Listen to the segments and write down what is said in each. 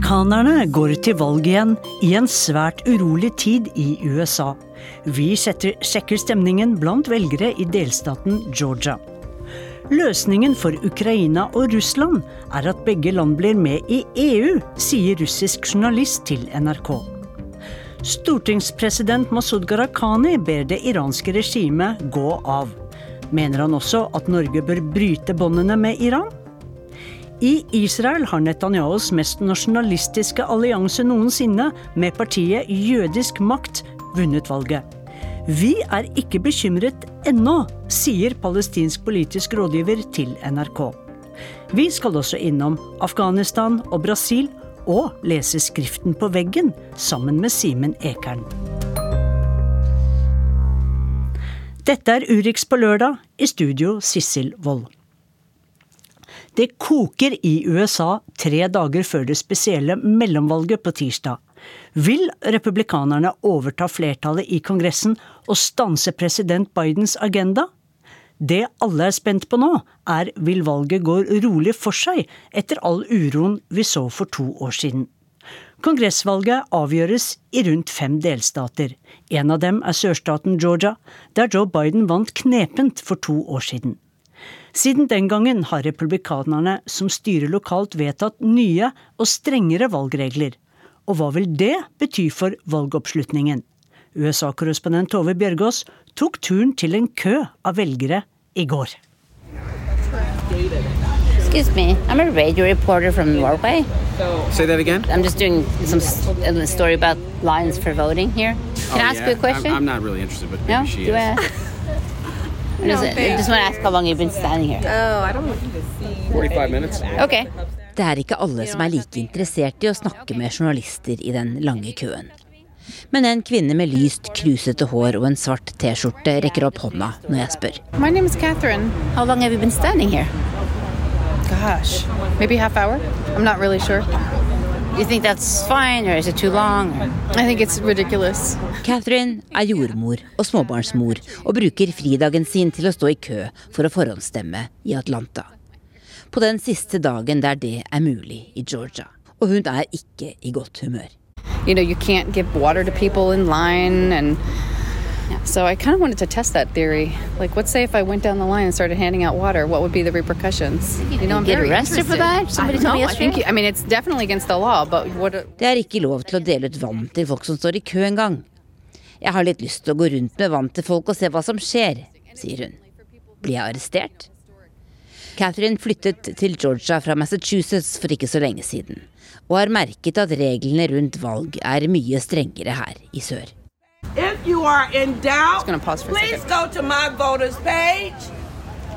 Amerikanerne går til valg igjen i en svært urolig tid i USA. Vi setter, sjekker stemningen blant velgere i delstaten Georgia. Løsningen for Ukraina og Russland er at begge land blir med i EU, sier russisk journalist til NRK. Stortingspresident Masud Gharahkhani ber det iranske regimet gå av. Mener han også at Norge bør bryte båndene med Iran? I Israel har Netanyahus mest nasjonalistiske allianse noensinne, med partiet Jødisk makt, vunnet valget. Vi er ikke bekymret ennå, sier palestinsk politisk rådgiver til NRK. Vi skal også innom Afghanistan og Brasil, og lese skriften på veggen sammen med Simen Ekern. Dette er Urix på lørdag, i studio Sissel Wold. Det koker i USA tre dager før det spesielle mellomvalget på tirsdag. Vil republikanerne overta flertallet i Kongressen og stanse president Bidens agenda? Det alle er spent på nå, er vil valget gå rolig for seg etter all uroen vi så for to år siden. Kongressvalget avgjøres i rundt fem delstater. En av dem er sørstaten Georgia, der Joe Biden vant knepent for to år siden. Siden den gangen har republikanerne som styrer lokalt vedtatt nye og strengere valgregler. Og hva vil det bety for valgoppslutningen? USA-korrespondent Tove Bjørgaas tok turen til en kø av velgere i går. Excuse me, I'm a radio reporter from Norway. Say that again? I'm just doing some a story about lines for voting here. Can oh, I ask yeah. you a question? I'm, I'm, not really interested, but maybe no? she Do is. I? Det er ikke alle som er like interessert i å snakke med journalister i den lange køen. Men en kvinne med lyst, krusete hår og en svart T-skjorte rekker opp hånda når jeg spør. My name is Catherine. How long have you been standing here? Gosh, maybe half hour. I'm not really sure. You think that's fine, or is it too long? I think it's ridiculous. Catherine er jordmor og småbarnsmor og bruker fridagen sin til å stå i kø for å forhåndsstemme i Atlanta. På den siste dagen der det er mulig i Georgia. Og hun er ikke i godt humør. You know, you can't give water to people in line and so I kind of wanted to test that theory. Like, let's say if I went down the line and started handing out water, what would be the repercussions? You know, I'm get arrested for that? Somebody told me yesterday. I mean, it's definitely against the law, but what? Det er ikke lov til å dele ut vann til folk som står i kø engang. Jeg har litt lyst til å gå rundt med vann til folk og se hva som skjer, sier hun. Blir jeg arrestert? Catherine flyttet til Georgia fra Massachusetts for ikke så lenge siden, og har merket at reglene rundt valg er mye strengere her i sør. If you are in doubt, please go to my voters page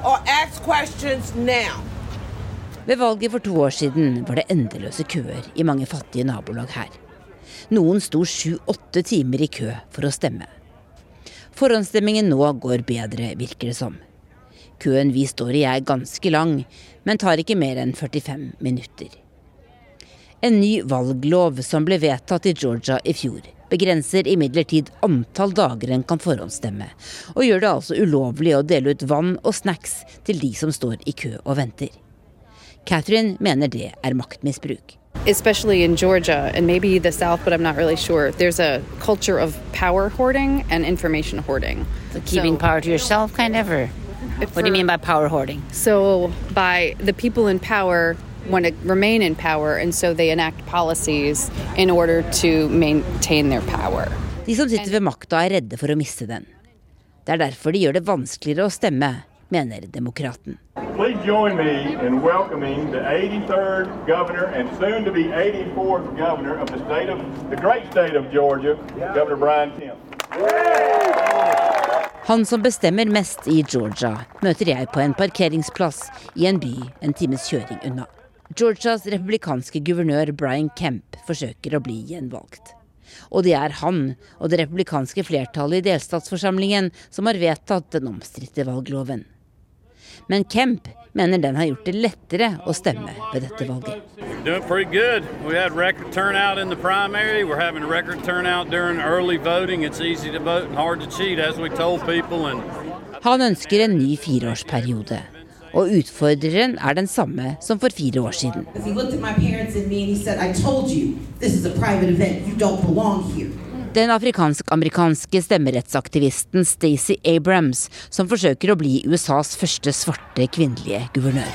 or ask questions now. Ved valget for to år siden var det endeløse køer i mange fattige nabolag her. Noen sto sju-åtte timer i kø for å stemme. Forhåndsstemmingen nå går bedre, virker det som. Køen vi står i er ganske lang, men tar ikke mer enn 45 minutter. En ny valglov som ble vedtatt i Georgia i fjor, begrenser imidlertid antall dager en kan forhåndsstemme, og gjør det altså ulovlig å dele ut vann og snacks til de som står i kø og venter. Catherine mener det er maktmisbruk. especially in Georgia and maybe the South, but I'm not really sure. There's a culture of power hoarding and information hoarding. So keeping power to yourself, kind of, or what do you mean by power hoarding? So, by the people in power want to remain in power, and so they enact policies in order to maintain their power. De som sitter ved makta er redde for å miste den. Det er derfor de gjør det vanskeligere å stemme, mener demokraten. Please join me in welcoming the 83rd governor and soon to be 84th governor of the state of the great state of Georgia, Governor Brian Kemp. Han som bestemmer mest i Georgia, møter jeg på en parkeringsplass i en by en times kjøring unna. Georgias republikanske guvernør Brian Kemp forsøker å bli gjenvalgt. Og det er han og det republikanske flertallet i delstatsforsamlingen som har vedtatt den omstridte valgloven. Men Kemp mener den har gjort det lettere å stemme ved dette valget. Han ønsker en ny fireårsperiode. Og utfordreren er den samme som for fire år siden. Den afrikansk-amerikanske stemmerettsaktivisten Stacey Abrams, som forsøker å bli USAs første svarte kvinnelige guvernør.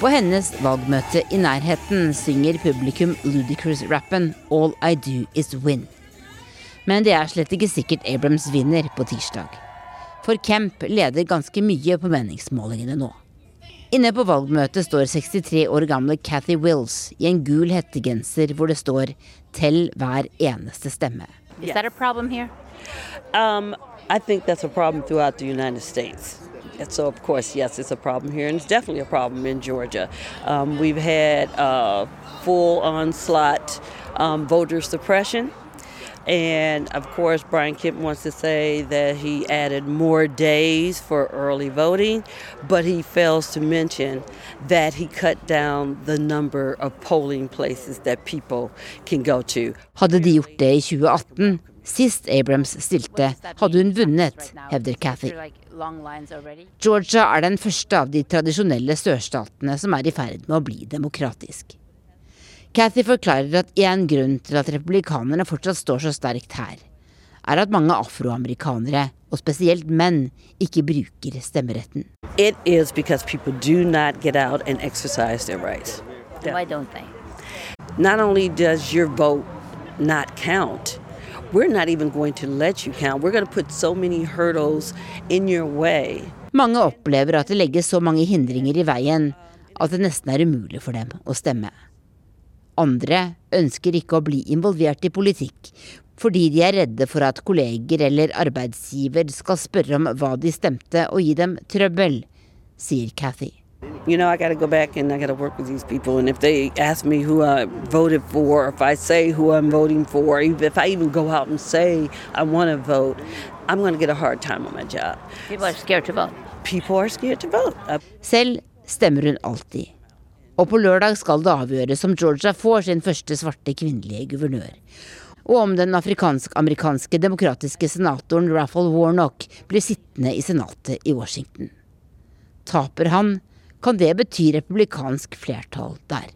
På hennes valgmøte i nærheten synger publikum Ludicrous-rappen 'All I Do Is Win'. Men det er slett ikke sikkert Abrams vinner på tirsdag. For Kemp leder ganske mye på meningsmålingene nå. Inne på valgmøtet står 63 år gamle Cathy Wills i en gul hettegenser hvor det står 'Tell hver eneste stemme'. Is that a problem here? Um, I think that's a problem throughout the United States. So, of course, yes, it's a problem here, and it's definitely a problem in Georgia. Um, we've had uh, full onslaught um, voter suppression. And of course, Brian Kemp wants to say that he added more days for early voting, but he fails to mention that he cut down the number of polling places that people can go to. Hadde de gjort det i 2018, sist Abrams stilte, hadde hun vunnet, hevder Cathy. Georgia er den første av de tradisjonelle sørstatene som er i ferd med å bli demokratisk. Cathy forklarer at én grunn til at republikanerne fortsatt står så sterkt her, er at mange afroamerikanere, og spesielt menn, ikke bruker stemmeretten. It is because people do not get out and exercise their rights. Why don't they? Not only does your vote not count, we're not even going to let you count. We're going to put so many hurdles in your way. Mange opplever at det legges så mange hindringer i veien at det nesten er umulig for dem å stemme. Andre ønsker ikke å bli involvert i politikk fordi de er redde for at kolleger eller arbeidsgiver skal spørre om hva de stemte og gi dem trøbbel, sier Cathy. You know, I got to go back and I got to work with these people. And if they ask me who I voted for, if I say who I'm voting for, if I even go out and say I want to vote, I'm going to get a hard time on my job. People are scared to vote. People are scared to vote. Selv stemmer hun alltid. Og på lørdag skal det avgjøres om Georgia får sin første svarte kvinnelige guvernør. Og om den afrikansk-amerikanske demokratiske senatoren Raffle Warnock blir sittende i senatet i Washington. Taper han, kan det bety republikansk flertall der.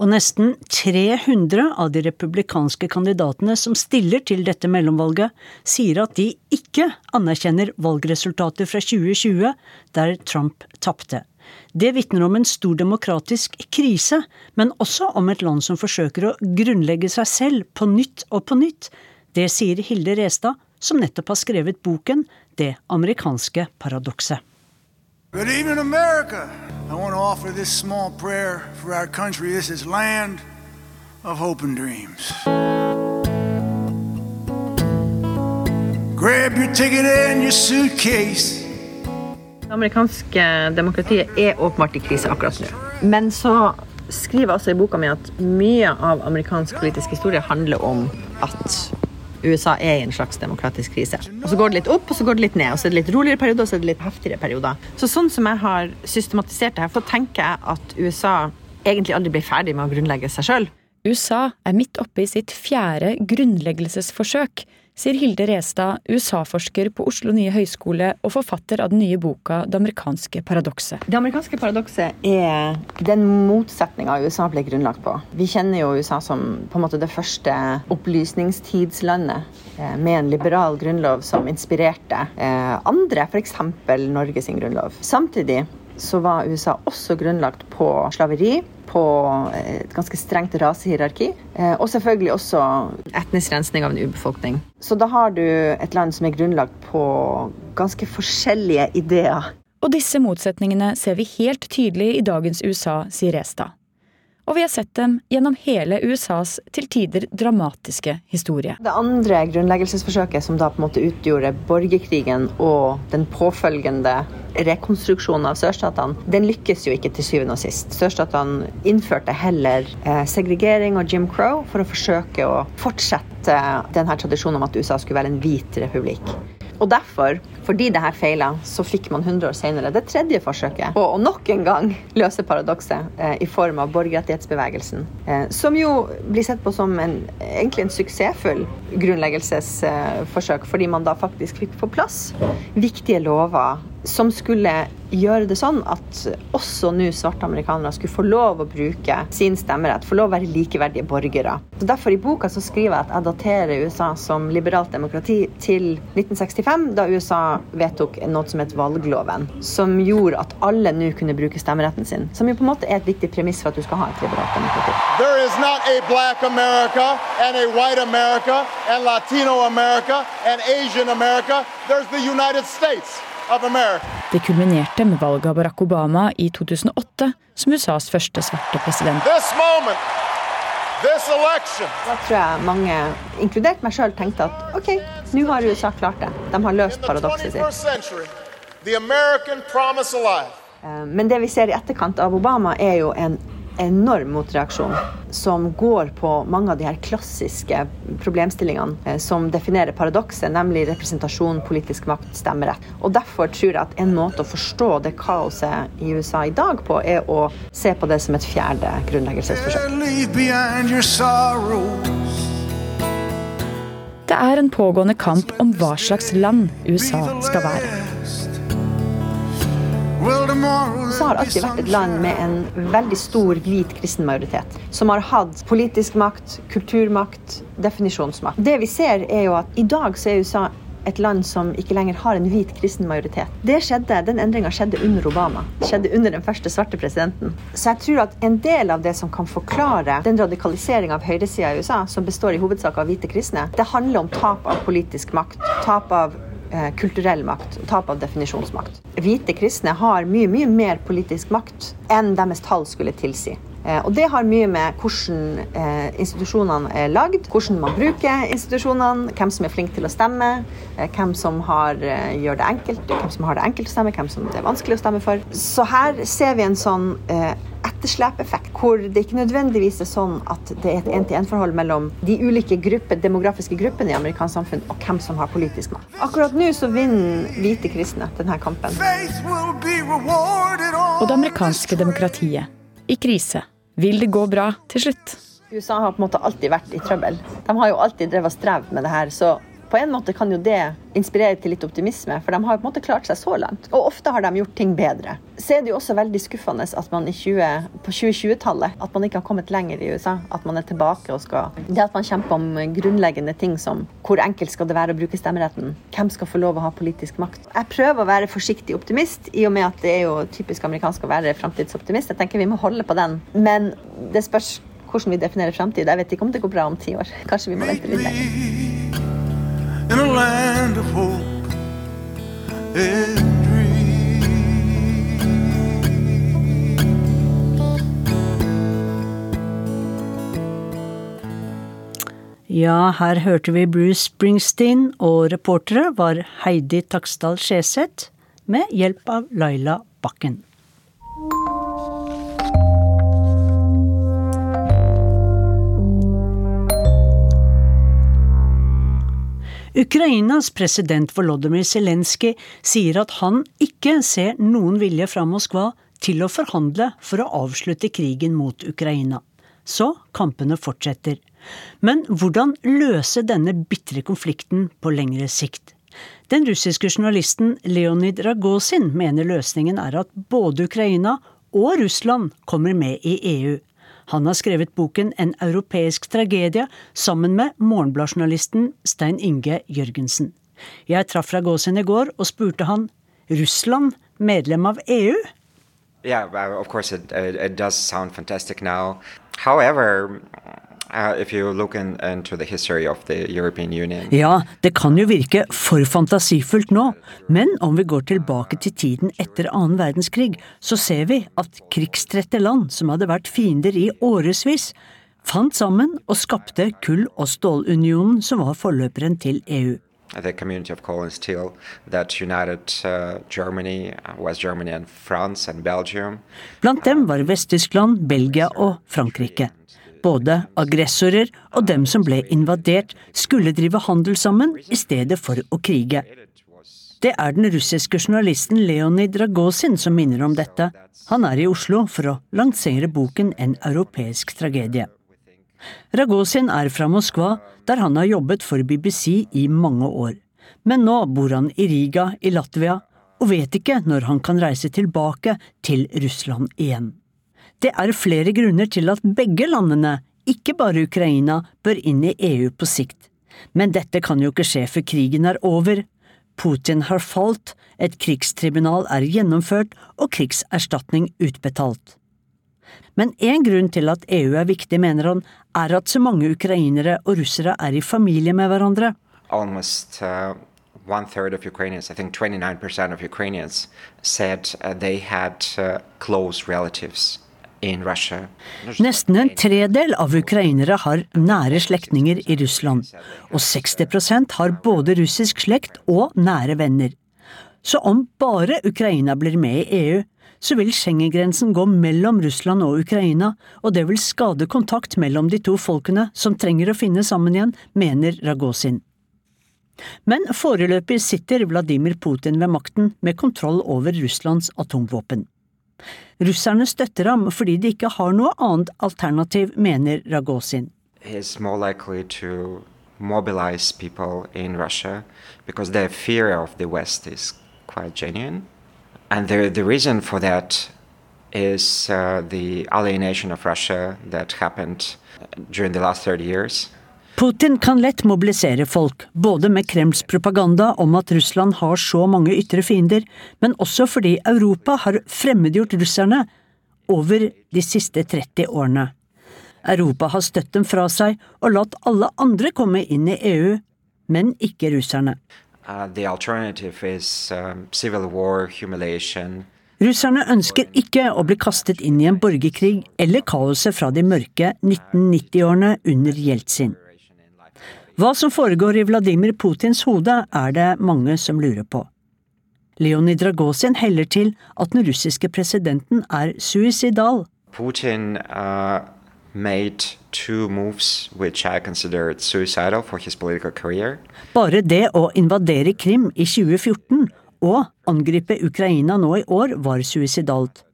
Og nesten 300 av de republikanske kandidatene som stiller til dette mellomvalget, sier at de ikke anerkjenner valgresultatet fra 2020, der Trump tapte. Det vitner om en stor demokratisk krise, men også om et land som forsøker å grunnlegge seg selv på nytt og på nytt. Det sier Hilde Restad, som nettopp har skrevet boken Det amerikanske paradokset. Good evening, America. I want to offer this small prayer for our country. This is land of hope and dreams. Grab your ticket and your suitcase. Det amerikanske demokratiet er åpenbart i krise akkurat nå. Men så skriver jeg i boka mi at mye av amerikansk politisk historie handler om at USA er i en slags demokratisk krise. Og Så går det litt opp, og så går det litt ned. og Så er det litt roligere perioder, og så er det litt heftigere perioder. Så Sånn som jeg har systematisert det her, så tenker jeg at USA egentlig aldri blir ferdig med å grunnlegge seg sjøl. USA er midt oppe i sitt fjerde grunnleggelsesforsøk, sier Hilde Restad, USA-forsker på Oslo nye høyskole og forfatter av den nye boka Det amerikanske paradokset. Det amerikanske paradokset er den motsetninga USA ble grunnlagt på. Vi kjenner jo USA som på en måte det første opplysningstidslandet eh, med en liberal grunnlov som inspirerte eh, andre, f.eks. Norge sin grunnlov. Samtidig så var USA også grunnlagt på slaveri, på et ganske strengt rasehierarki, eh, og selvfølgelig også etnisk rensning av en urbefolkning. Så da har du et land som er grunnlagt på ganske forskjellige ideer. Og disse motsetningene ser vi helt tydelig i dagens USA, sier Restad. Og vi har sett dem gjennom hele USAs til tider dramatiske historie. Det andre grunnleggelsesforsøket, som da på en måte utgjorde borgerkrigen og den påfølgende rekonstruksjonen av sørstatene, den lykkes jo ikke til syvende og sist. Sørstatene innførte heller eh, segregering og Jim Crow for å forsøke å fortsette denne tradisjonen om at USA skulle være en hvit republikk. Og derfor, fordi det her feila, så fikk man 100 år senere det tredje forsøket på å nok en gang løse paradokset eh, i form av borgerrettighetsbevegelsen. Eh, som jo blir sett på som en, egentlig en suksessfull grunnleggelsesforsøk, fordi man da faktisk fikk på plass viktige lover som skulle gjøre det sånn at også nå svarte amerikanere skulle få lov å bruke sin stemmerett, få lov å være likeverdige borgere. Så Derfor i boka så skriver jeg at jeg daterer USA som liberalt demokrati til 1965, da USA vedtok noe som het valgloven, som gjorde at alle nå kunne bruke stemmeretten sin. Som jo på en måte er et viktig premiss for at du skal ha et liberalt demokrati. There is not a black America and a white America and Latino America and Asian America. There's. Det kulminerte med valget av Barack Obama i 2008 som USAs første svarte president. Moment, da tror jeg mange, inkludert meg sjøl, tenkte at OK, nå har USA klart det. De har løst paradokset sitt. Eh, men det vi ser i etterkant av Obama, er jo en enorm motreaksjon som går på mange av de her klassiske problemstillingene eh, som definerer paradokset, nemlig representasjon, politisk makt, stemmerett. Og Derfor tror jeg at en måte å forstå det kaoset i USA i dag på, er å se på det som et fjerde grunnleggelsesforsøk. Det er en pågående kamp om hva slags land USA skal være. USA har alltid vært et land med en veldig stor hvit kristen majoritet. Som har hatt politisk makt, kulturmakt, definisjonsmakt. Det vi ser er jo at i dag så er USA et land som ikke lenger har en hvit kristen majoritet. Det skjedde, Den endringa skjedde under Obama. Skjedde under den første svarte presidenten. Så jeg tror at en del av det som kan forklare den radikaliseringa av høyresida i USA, som består i hovedsak av hvite kristne, det handler om tap av politisk makt. Tap av kulturell makt tap av definisjonsmakt. Hvite kristne har mye, mye mer politisk makt enn deres tall skulle tilsi. Eh, og det har mye med hvordan eh, institusjonene er lagd, hvordan man bruker institusjonene, hvem som er flink til å stemme, hvem som har, gjør det enkelt, hvem som har det enkelt å stemme, hvem som det er vanskelig å stemme for. Så her ser vi en sånn etterslepeffekt, hvor det ikke nødvendigvis er sånn at det er et én-til-én-forhold mellom de ulike gruppe, demografiske gruppene i amerikansk samfunn og hvem som har politisk makt. Akkurat nå så vinner hvite kristne denne kampen. Og det amerikanske demokratiet i krise. Vil det gå bra til slutt? USA har på en måte alltid vært i trøbbel. De har jo alltid drevet og strevd med det her. så på en måte kan jo det inspirere til litt optimisme, for de har på en måte klart seg så langt. Og ofte har de gjort ting bedre. Så er det jo også veldig skuffende at man 20, på 2020-tallet at man ikke har kommet lenger i USA. At man er tilbake og skal Det at man kjemper om grunnleggende ting som hvor enkelt skal det være å bruke stemmeretten? Hvem skal få lov å ha politisk makt? Jeg prøver å være forsiktig optimist, i og med at det er jo typisk amerikansk å være framtidsoptimist. Jeg tenker vi må holde på den. Men det spørs hvordan vi definerer framtid. Jeg vet ikke om det går bra om ti år. Kanskje vi må vente litt lenger in a land of hope and Ja, her hørte vi Bruce Springsteen, og reportere var Heidi Taksdal Skjeseth med hjelp av Laila Bakken. Ukrainas president Volodymyr Zelenskyj sier at han ikke ser noen vilje fra Moskva til å forhandle for å avslutte krigen mot Ukraina. Så kampene fortsetter. Men hvordan løse denne bitre konflikten på lengre sikt? Den russiske journalisten Leonid Ragozin mener løsningen er at både Ukraina og Russland kommer med i EU. Han har skrevet boken En europeisk tragedie sammen med Morgenbladjournalisten Stein Inge Jørgensen. Jeg traff Ragozin i går og spurte han Russland medlem av EU? Yeah, of course it, it does sound fantastic now. However, Uh, ja, det kan jo virke for fantasifullt nå, men om vi går tilbake til tiden etter annen verdenskrig, så ser vi at krigstrette land som hadde vært fiender i årevis, fant sammen og skapte kull- og stålunionen som var forløperen til EU. The community of coal and steel that united uh, Germany, West Germany and France and Belgium. Blant dem var Vest-Tyskland, Belgia og Frankrike. Både aggressorer og dem som ble invadert, skulle drive handel sammen i stedet for å krige. Det er den russiske journalisten Leonid Ragozin som minner om dette. Han er i Oslo for å lansere boken En europeisk tragedie. Ragosin er fra Moskva, der han har jobbet for BBC i mange år. Men nå bor han i Riga i Latvia, og vet ikke når han kan reise tilbake til Russland igjen. Det er flere grunner til at begge landene, ikke bare Ukraina, bør inn i EU på sikt. Men dette kan jo ikke skje før krigen er over. Putin har falt, et krigstribunal er gjennomført og krigserstatning utbetalt. Men én grunn til at EU er viktig, mener han, er at så mange ukrainere og russere er i familie med hverandre. Almost uh, one third of Ukrainians, I think 29% of Ukrainians, said uh, they had uh, close relatives. Nesten en tredel av ukrainere har nære slektninger i Russland, og 60% har både russisk slekt og nære venner. Så om bare Ukraina blir med i EU, så vil Schengen-grensen gå mellom Russland og Ukraina, og det vil skade kontakt mellom de to folkene som trenger å finne sammen igjen, mener Ragozin. Men foreløpig sitter Vladimir Putin ved makten med kontroll over Russlands atomvåpen. Russerne støtter ham fordi de ikke har noe annet alternativ, mener Ragozin. Mobilize people in Russia because their fear of the West is quite genuine. And the, the reason for that is uh, the alienation of Russia that happened during the last 30 years. Putin kan lett mobilisere folk, både med Kremls propaganda om at Russland har så mange ytre fiender, men også fordi Europa har fremmedgjort russerne over de siste 30 årene. Europa har støtt dem fra seg og latt alle andre komme inn i EU, men ikke russerne. Uh, is um, war. Russerne ønsker ikke å bli kastet inn i en borgerkrig eller kaoset fra de mørke 1990-årene under Jeltsin. Hva som foregår i Vladimir Putins hode, er det mange som lurer på. Leonid Dragosin heller til at den russiske presidenten er suicidal. Putin uh, made two moves which I considered suicidal for his political career. Bare det å invadere Krim i 2014 og angripe Ukraina nå i år var suicidalt.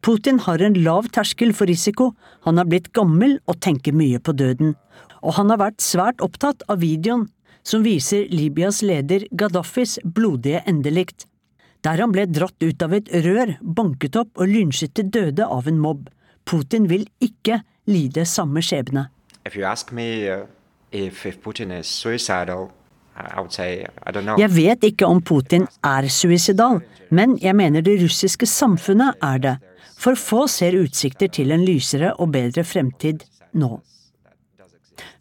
Putin har en lav terskel for risiko, han har blitt gammel og tenker mye på døden. Og han har vært svært opptatt av videoen som viser Libyas leder Gaddafis blodige endelikt, der han ble dratt ut av et rør, banket opp og lynsjet til døde av en mobb. Putin vil ikke lide samme skjebne. Uh. Jeg vet ikke om Putin er suicidal, men jeg mener det russiske samfunnet er det. For få ser utsikter til en lysere og bedre fremtid nå.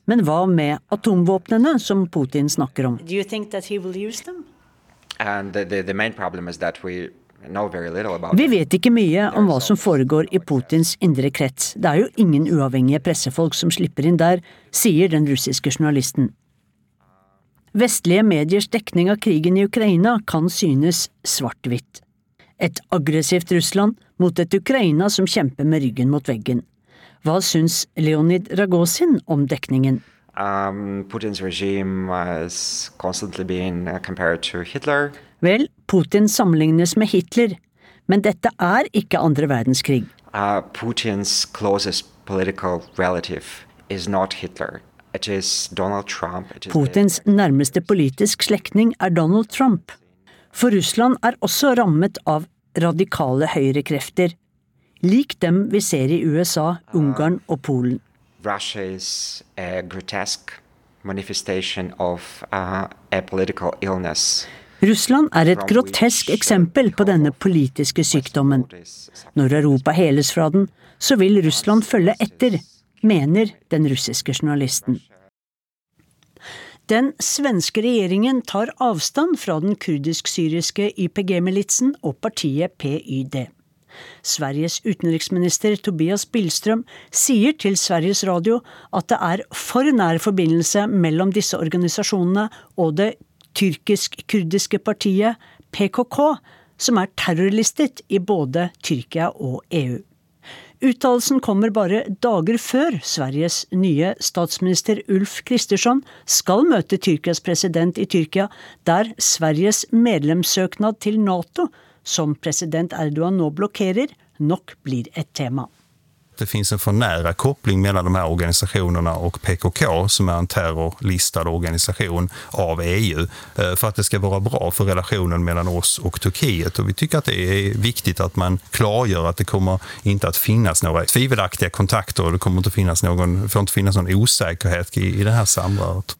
Men hva med atomvåpnene som Putin snakker om? Vi vet ikke mye om hva som foregår i Putins indre krets. Det er jo ingen uavhengige pressefolk som slipper inn der, sier den russiske journalisten. Vestlige mediers dekning av krigen i Ukraina kan synes svart-hvitt. Et aggressivt Russland mot et Ukraina som kjemper med ryggen mot veggen. Hva syns Leonid Ragozin om dekningen? Um, Putins regime has constantly been uh, compared to Hitler. Vel, Putin sammenlignes med Hitler, men dette er ikke andre verdenskrig. Uh, Putins closest political relative is not Hitler. It is Donald Trump. It is Putins nærmeste politisk slektning er Donald Trump. For Russland er også rammet av radikale høyrekrefter, lik dem vi ser i USA, Ungarn og Polen. Uh. Russland er et grotesk eksempel på denne politiske sykdommen. Når Europa heles fra den, så vil Russland følge etter, mener den russiske journalisten. Den svenske regjeringen tar avstand fra den kurdisk-syriske YPG-militsen og partiet PYD. Sveriges utenriksminister Tobias Billström sier til Sveriges Radio at det er for nær forbindelse mellom disse organisasjonene og det tyrkisk-kurdiske partiet PKK, som er terrorlistet i både Tyrkia og EU. Uttalelsen kommer bare dager før Sveriges nye statsminister Ulf Kristersson skal møte Tyrkias president i Tyrkia, der Sveriges medlemssøknad til Nato, som president Erdogan nå blokkerer, nok blir et tema. Det finns en för nära koppling mellan de här organisationerna och PKK som är en terrorlistad organisation av EU eh, för att det ska vara bra för relationen mellan oss och Turkiet. Och vi tycker att det är viktigt att man klargör att det kommer inte att finnas några tvivelaktiga kontakter och det kommer inte finnas någon, får inte finnas någon osäkerhet i, i det här samrøret.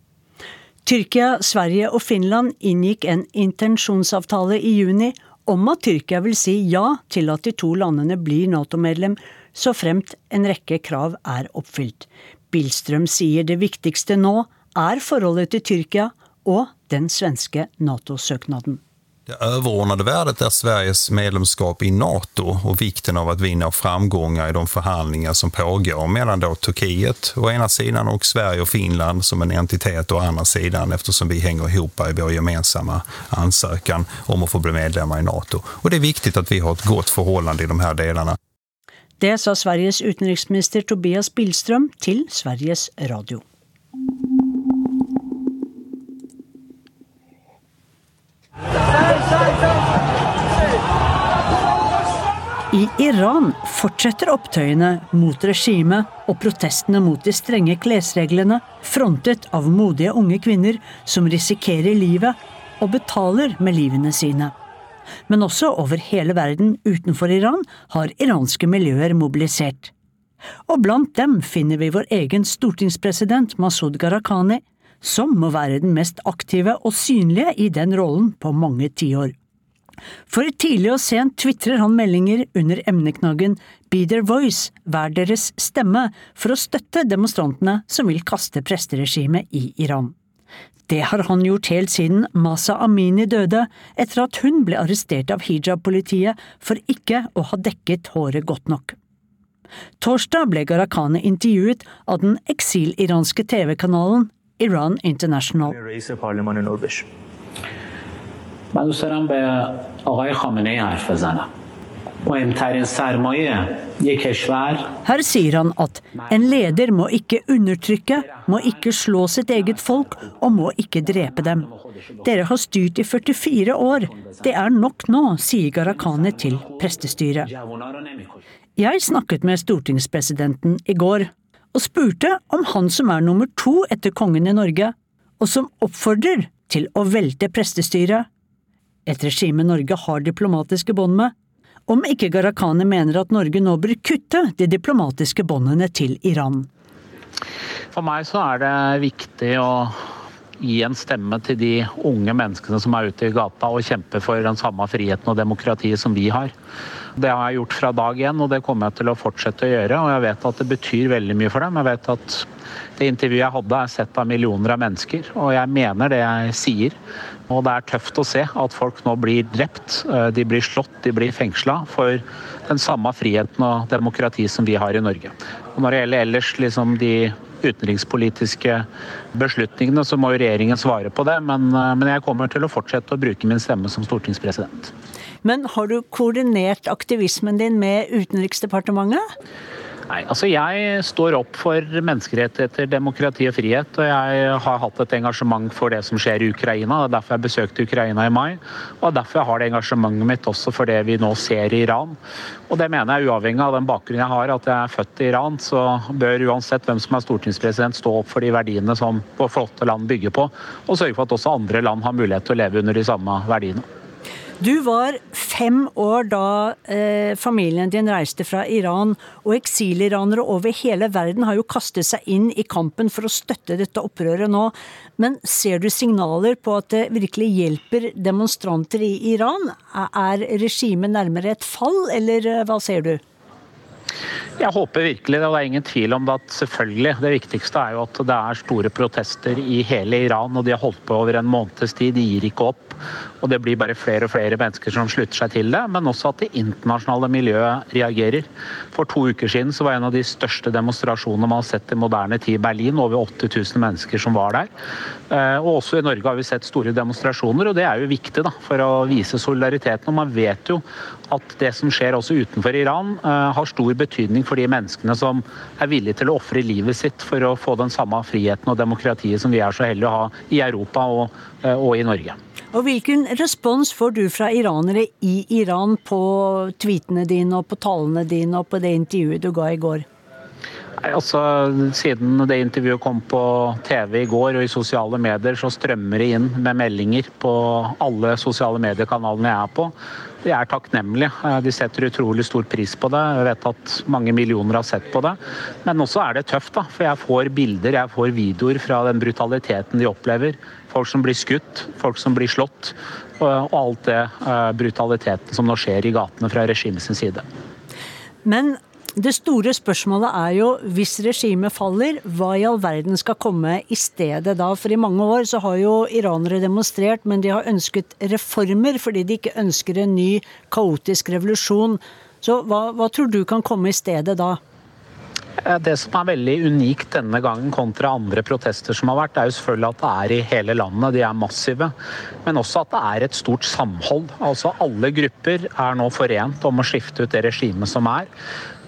Tyrkia, Sverige og Finland inngikk en intensjonsavtale i juni om at Tyrkia vil si ja til at de to landene blir Nato-medlem, så fremt en rekke krav er oppfylt. Billstrøm sier det viktigste nå er forholdet til Tyrkia og den svenske Nato-søknaden. Det överordnade värdet är Sveriges medlemskap i NATO och vikten av att vi når framgångar i de förhandlingar som pågår mellan då Turkiet å ena sidan och Sverige och Finland som en entitet å andra sidan eftersom vi hänger ihop i vår gemensamma ansökan om att få bli medlemmar i NATO. Och det är viktigt att vi har ett gott förhållande i de här delarna. Det sa Sveriges utenriksminister Tobias Billström til Sveriges Radio. I Iran fortsetter opptøyene mot regimet og protestene mot de strenge klesreglene, frontet av modige unge kvinner som risikerer livet og betaler med livene sine. Men også over hele verden utenfor Iran har iranske miljøer mobilisert. Og blant dem finner vi vår egen stortingspresident Masud Gharahkhani, som må være den mest aktive og synlige i den rollen på mange tiår. For tidlig og sent tvitrer han meldinger under emneknaggen Be their voice, vær deres stemme, for å støtte demonstrantene som vil kaste presteregimet i Iran. Det har han gjort helt siden Masa Amini døde, etter at hun ble arrestert av hijab-politiet for ikke å ha dekket håret godt nok. Torsdag ble Gharahkhani intervjuet av den eksil-iranske TV-kanalen Iran International. من دوست دارم به آقای خامنه ای حرف بزنم her sier han at en leder må ikke undertrykke, må ikke slå sitt eget folk og må ikke drepe dem. Dere har styrt i 44 år, det er nok nå, sier Gharahkhani til prestestyret. Jeg snakket med stortingspresidenten i går, og spurte om han som er nummer to etter kongen i Norge, og som oppfordrer til å velte prestestyret, et regime Norge har diplomatiske bånd med, om ikke Gharahkhani mener at Norge nå bør kutte de diplomatiske båndene til Iran. For meg så er det viktig å gi en stemme til de unge menneskene som er ute i gata og kjemper for den samme friheten og demokratiet som vi har. Det har jeg gjort fra dag én, og det kommer jeg til å fortsette å gjøre. Og jeg vet at det betyr veldig mye for dem. Jeg vet at det intervjuet jeg hadde, er sett av millioner av mennesker, og jeg mener det jeg sier. Og det er tøft å se at folk nå blir drept, de blir slått, de blir fengsla for den samme friheten og demokrati som vi har i Norge. Og når det gjelder ellers liksom de utenrikspolitiske beslutningene, så må jo regjeringen svare på det. Men, men jeg kommer til å fortsette å bruke min stemme som stortingspresident. Men har du koordinert aktivismen din med Utenriksdepartementet? Nei, altså Jeg står opp for menneskerettigheter, demokrati og frihet. Og jeg har hatt et engasjement for det som skjer i Ukraina. Det er derfor jeg besøkte Ukraina i mai. Og derfor jeg har det engasjementet mitt også for det vi nå ser i Iran. Og det mener jeg uavhengig av den bakgrunnen jeg har, at jeg er født i Iran, så bør uansett hvem som er stortingspresident, stå opp for de verdiene som vårt flotte land bygger på. Og sørge for at også andre land har mulighet til å leve under de samme verdiene. Du var fem år da eh, familien din reiste fra Iran, og eksiliranere over hele verden har jo kastet seg inn i kampen for å støtte dette opprøret nå. Men ser du signaler på at det virkelig hjelper demonstranter i Iran? Er regimet nærmere et fall, eller hva ser du? Jeg håper virkelig det, og det er ingen tvil om det at selvfølgelig det viktigste er jo at det er store protester i hele Iran, og de har holdt på over en måneds tid. De gir ikke opp. Og det blir bare flere og flere mennesker som slutter seg til det, men også at det internasjonale miljøet reagerer. For to uker siden så var en av de største demonstrasjonene man har sett i moderne tid i Berlin. Over 80 000 mennesker som var der. Eh, og også i Norge har vi sett store demonstrasjoner, og det er jo viktig da, for å vise solidariteten. Og man vet jo at det som skjer også utenfor Iran, eh, har stor betydning for de menneskene som er villige til å ofre livet sitt for å få den samme friheten og demokratiet som vi er så heldige å ha i Europa og, eh, og i Norge. Og Hvilken respons får du fra iranere i Iran på tweetene dine og på talene dine og på det intervjuet du ga i går? Nei, altså, Siden det intervjuet kom på TV i går og i sosiale medier, så strømmer det inn med meldinger på alle sosiale mediekanalene jeg er på. De er takknemlige. Eh, de setter utrolig stor pris på det. Jeg vet at mange millioner har sett på det. Men også er det tøft, da. For jeg får bilder, jeg får videoer fra den brutaliteten de opplever. Folk som blir skutt, folk som blir slått. Og alt det eh, brutaliteten som nå skjer i gatene fra regimets side. Men det store spørsmålet er jo, hvis regimet faller, hva i all verden skal komme i stedet da? For i mange år så har jo iranere demonstrert, men de har ønsket reformer fordi de ikke ønsker en ny kaotisk revolusjon. Så hva, hva tror du kan komme i stedet da? Det som er veldig unikt denne gangen kontra andre protester som har vært, er jo selvfølgelig at det er i hele landet, de er massive. Men også at det er et stort samhold. Altså Alle grupper er nå forent om å skifte ut det regimet som er.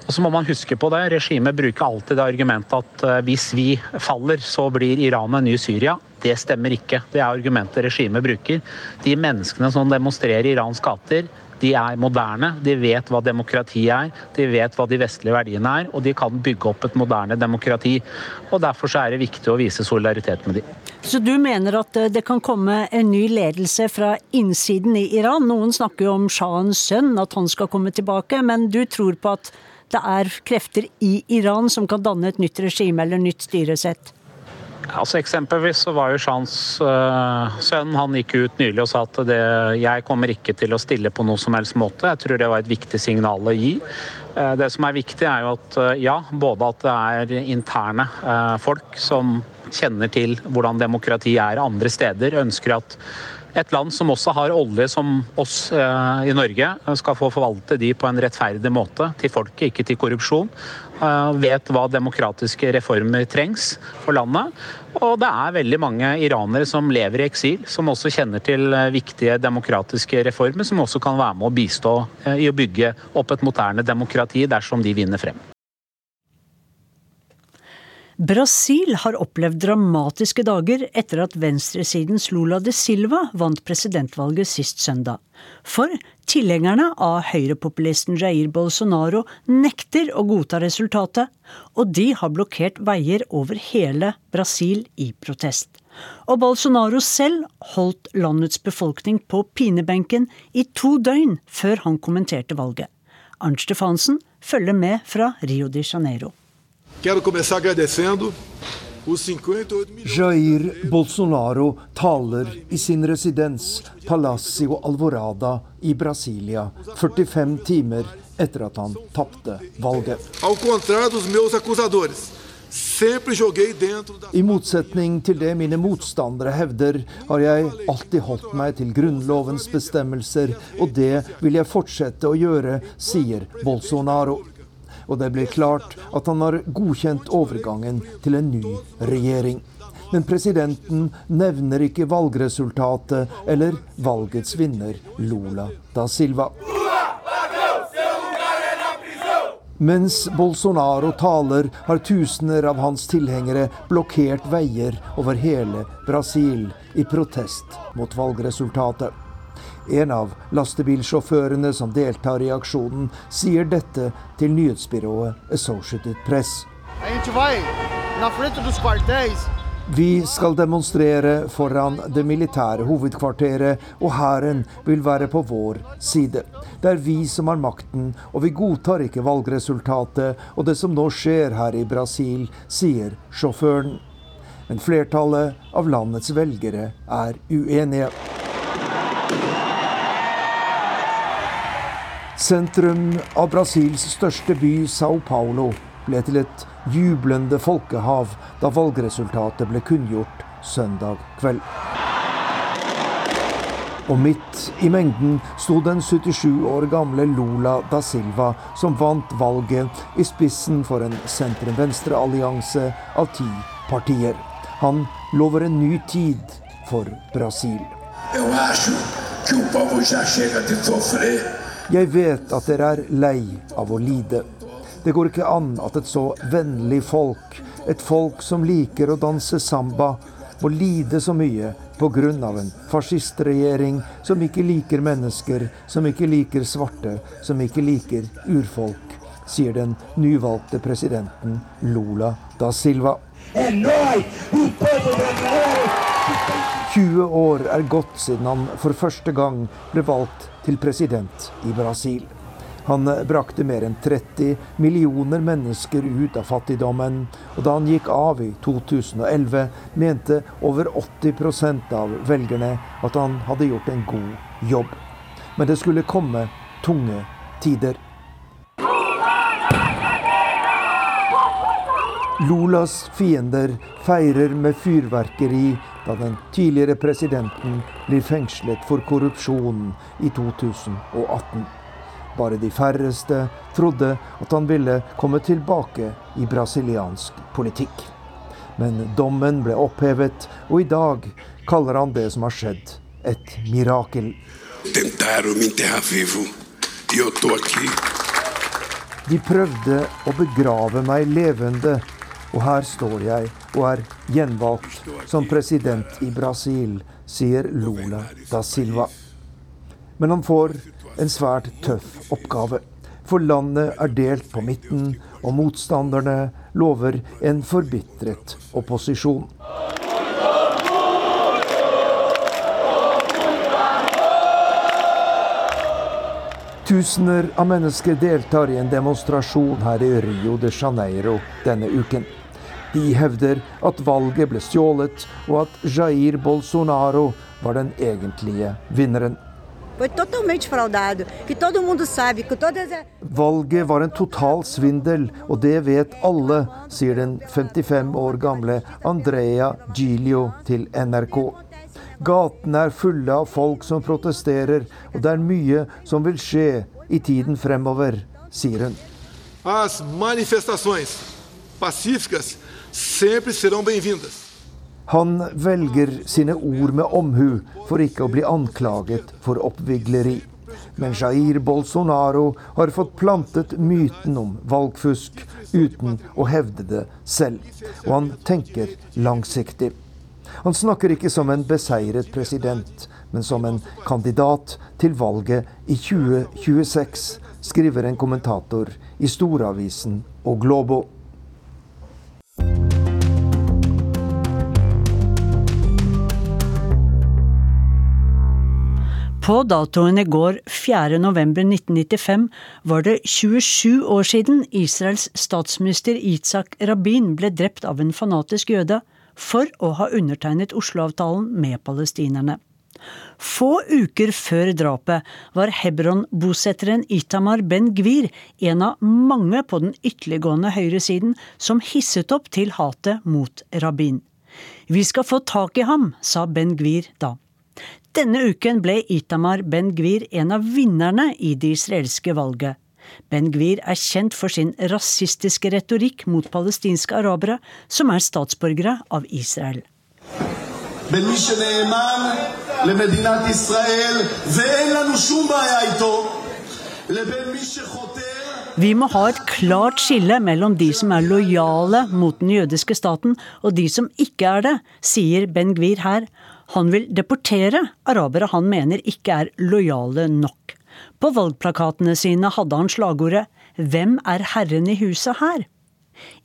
Og så må man huske på det, Regimet bruker alltid det argumentet at eh, hvis vi faller, så blir Iran en ny Syria. Det stemmer ikke. Det er argumentet regimet bruker. De menneskene som demonstrerer i Irans gater, de er moderne, de vet hva demokrati er, de vet hva de vestlige verdiene er, og de kan bygge opp et moderne demokrati. Og Derfor er det viktig å vise solidaritet med dem. Så du mener at eh, det kan komme en ny ledelse fra innsiden i Iran? Noen snakker jo om shahens sønn, at han skal komme tilbake, men du tror på at det er krefter i Iran som kan danne et nytt regime eller nytt styresett? Altså Eksempelvis så var jo Jeans uh, sønn han gikk ut nylig og sa at det, jeg kommer ikke til å stille på noe som helst måte. Jeg tror det var et viktig signal å gi. Uh, det som er viktig, er jo at uh, ja, både at det er interne folk som kjenner til hvordan demokrati er andre steder, ønsker at et land som også har olje som oss eh, i Norge, skal få forvalte de på en rettferdig måte til folket, ikke til korrupsjon. Eh, vet hva demokratiske reformer trengs for landet. Og det er veldig mange iranere som lever i eksil, som også kjenner til eh, viktige demokratiske reformer, som også kan være med å bistå i å bygge opp et moderne demokrati dersom de vinner frem. Brasil har opplevd dramatiske dager etter at venstresidens Lula de Silva vant presidentvalget sist søndag. For tilhengerne av høyrepopulisten Jair Bolsonaro nekter å godta resultatet, og de har blokkert veier over hele Brasil i protest. Og Bolsonaro selv holdt landets befolkning på pinebenken i to døgn før han kommenterte valget. Arnt Stefansen følger med fra Rio de Janeiro. Quero começar agradecendo os 58 Jair Bolsonaro taler i sin residens Palacio Alvorada i Brasilia 45 timer etter at han tapte valget. I motsetning til det mine motstandere hevder, har jeg alltid holdt meg til Grunnlovens bestemmelser, og det vil jeg fortsette å gjøre, sier Bolsonaro og det blir klart at han har godkjent overgangen til en ny regjering. Men presidenten nevner ikke valgresultatet eller valgets vinner, Lula da Silva. Mens Bolsonaro taler, har tusener av hans tilhengere blokkert veier over hele Brasil i protest mot valgresultatet. En av lastebilsjåførene som deltar i aksjonen, sier dette til nyhetsbyrået Associated Press. Vi skal demonstrere foran det militære hovedkvarteret, og hæren vil være på vår side. Det er vi som har makten, og vi godtar ikke valgresultatet og det som nå skjer her i Brasil, sier sjåføren. Men flertallet av landets velgere er uenige. Sentrum av Brasils største by, Sao Paulo, ble til et jublende folkehav da valgresultatet ble kunngjort søndag kveld. Og midt i mengden sto den 77 år gamle Lula da Silva, som vant valget i spissen for en sentrum-venstre-allianse av ti partier. Han lover en ny tid for Brasil. Jeg vet at dere er lei av å lide. Det går ikke an at et så vennlig folk, et folk som liker å danse samba, må lide så mye pga. en fascistregjering som ikke liker mennesker, som ikke liker svarte, som ikke liker urfolk, sier den nyvalgte presidenten Lula da Silva. 20 år er gått siden han for første gang ble valgt til president i Brasil. Han brakte mer enn 30 millioner mennesker ut av fattigdommen, og da han gikk av i 2011, mente over 80% av velgerne at han hadde gjort en god jobb. Men det skulle komme tunge tider. Lulas fiender feirer med fyrverkeri da den tidligere presidenten blir fengslet for korrupsjon i 2018. Bare de færreste trodde at han ville komme tilbake i brasiliansk politikk. Men dommen ble opphevet, og i dag kaller han det som har skjedd, et mirakel. De prøvde å begrave meg levende, og her står jeg og er gjenvalgt som president i Brasil, sier Lula da Silva. Men han får en svært tøff oppgave. For landet er delt på midten, og motstanderne lover en forbitret opposisjon. Tusener av mennesker deltar i en demonstrasjon her i Rio de Janeiro denne uken. De hevder at valget ble stjålet, og at Jair Bolsonaro var den egentlige vinneren. Valget var en total svindel, og det vet alle, sier den 55 år gamle Andrea Gilio til NRK. Gatene er fulle av folk som protesterer, og det er mye som vil skje i tiden fremover, sier hun. As manifestações pacíficas Han velger sine ord med omhu for ikke å bli anklaget for oppvigleri. Men Jair Bolsonaro har fått plantet myten om valgfusk uten å hevde det selv. Og han tenker langsiktig. Han snakker ikke som en beseiret president, men som en kandidat til valget i 2026, skriver en kommentator i storavisen og Globo. På datoen i går, 4.11.1995, var det 27 år siden Israels statsminister Itzak Rabin ble drept av en fanatisk jøde for å ha undertegnet Oslo-avtalen med palestinerne. Få uker før drapet var Hebron-bosetteren Itamar Ben-Gvir en av mange på den ytterliggående høyresiden som hisset opp til hatet mot Rabin. Vi skal få tak i ham, sa Ben-Gvir da. Denne uken ble Itamar Ben-Gvir en av vinnerne i det israelske valget. Ben-Gvir er kjent for sin rasistiske retorikk mot palestinske arabere, som er statsborgere av Israel. Vi må ha et klart skille mellom de som er lojale mot den jødiske staten, og de som ikke er det, sier Ben-Gvir her. Han vil deportere arabere han mener ikke er lojale nok. På valgplakatene sine hadde han slagordet 'Hvem er herren i huset her?'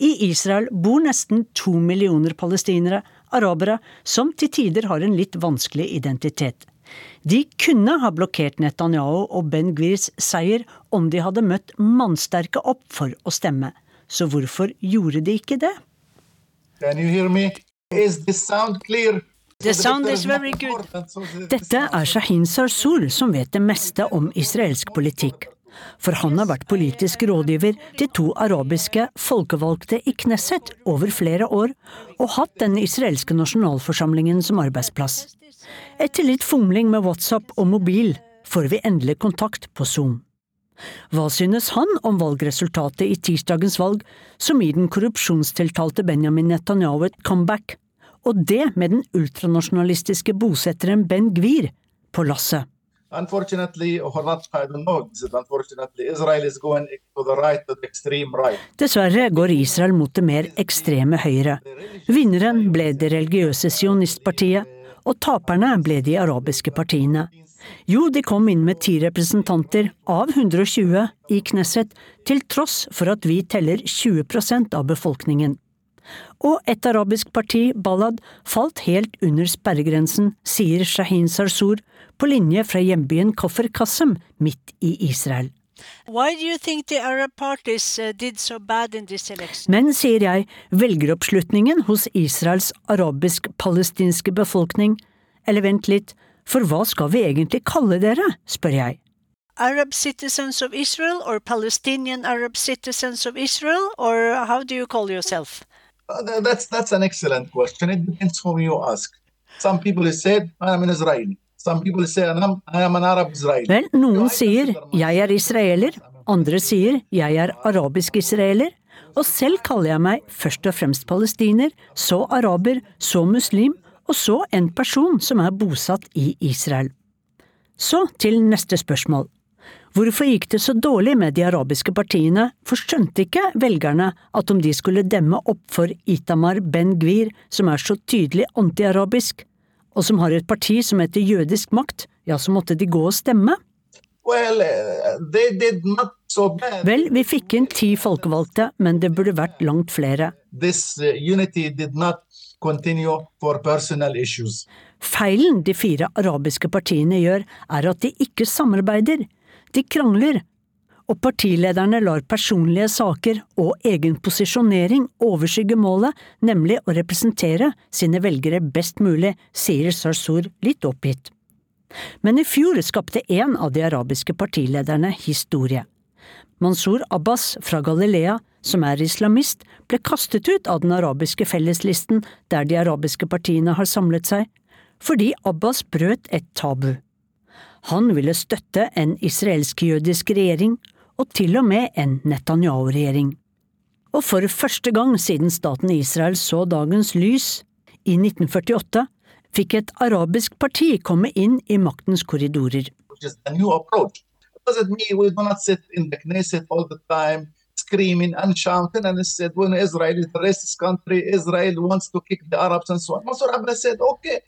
I Israel bor nesten to millioner palestinere, arabere, som til tider har en litt vanskelig identitet. De kunne ha blokkert Netanyahu og Ben Gvirs seier om de hadde møtt mannsterke opp for å stemme. Så hvorfor gjorde de ikke det? Can you hear me? Is this sound clear? The sound is very good. Dette er Shahin Sarsour, som vet det meste om israelsk politikk. For han har vært politisk rådgiver til to arabiske folkevalgte i Knesset over flere år, og hatt den israelske nasjonalforsamlingen som arbeidsplass. Etter litt fomling med WhatsApp og mobil får vi endelig kontakt på Zoom. Hva synes han om valgresultatet i tirsdagens valg, som gir den korrupsjonstiltalte Benjamin Netanyahu et comeback, og det med den ultranasjonalistiske bosetteren Ben Gvir på lasset? Dessverre går Israel mot det mer ekstreme høyre. Vinneren ble det religiøse sionistpartiet, og taperne ble de arabiske partiene. Jo, de kom inn med ti representanter av 120 i Knesset, til tross for at vi teller 20% av befolkningen. Og et arabisk parti, Balad, falt helt under sperregrensen, sier Shahin Sarsour, på linje fra hjembyen Koffer Kassem, midt i Israel. Why do you think the Arab parties uh, did so bad in this? Men, sier jeg, velgeroppslutningen hos Israels arabisk-palestinske befolkning Eller vent litt, for hva skal vi egentlig kalle dere, spør jeg. Arab citizens of Israel or Palestinian Arab citizens of Israel, or how do you call yourself? Uh, that's that's an excellent question. It depends who you ask. Some people said I'm an Israeli. Some say I'm, I'm an Arab Israeli. Vel, noen sier jeg er israeler, andre sier jeg er arabisk israeler, og selv kaller jeg meg først og fremst palestiner, så araber, så muslim, og så en person som er bosatt i Israel. Så til neste spørsmål. Hvorfor gikk det så dårlig med de arabiske partiene, for skjønte ikke velgerne at om de skulle demme opp for Itamar Ben-Gvir, som er så tydelig antiarabisk, og som har et parti som heter jødisk makt, ja, så måtte de gå og stemme? Well, not so. Vel, vi fikk inn ti folkevalgte, men det burde vært langt flere. This uh, issues. Feilen de fire arabiske partiene gjør, er at de ikke samarbeider. De krangler, og partilederne lar personlige saker og egen posisjonering overskygge målet, nemlig å representere sine velgere best mulig, sier Sarsour litt oppgitt. Men i fjor skapte en av de arabiske partilederne historie. Mansour Abbas fra Galilea, som er islamist, ble kastet ut av den arabiske felleslisten der de arabiske partiene har samlet seg, fordi Abbas brøt et tabu. Han ville støtte en israelsk-jødisk regjering, og til og med en Netanyahu-regjering. Og for første gang siden staten Israel så dagens lys, i 1948, fikk et arabisk parti komme inn i maktens korridorer. screaming and shouting and said when Israel is a racist country, Israel wants to kick the Arabs and so on. Mansour Abbas said, okay,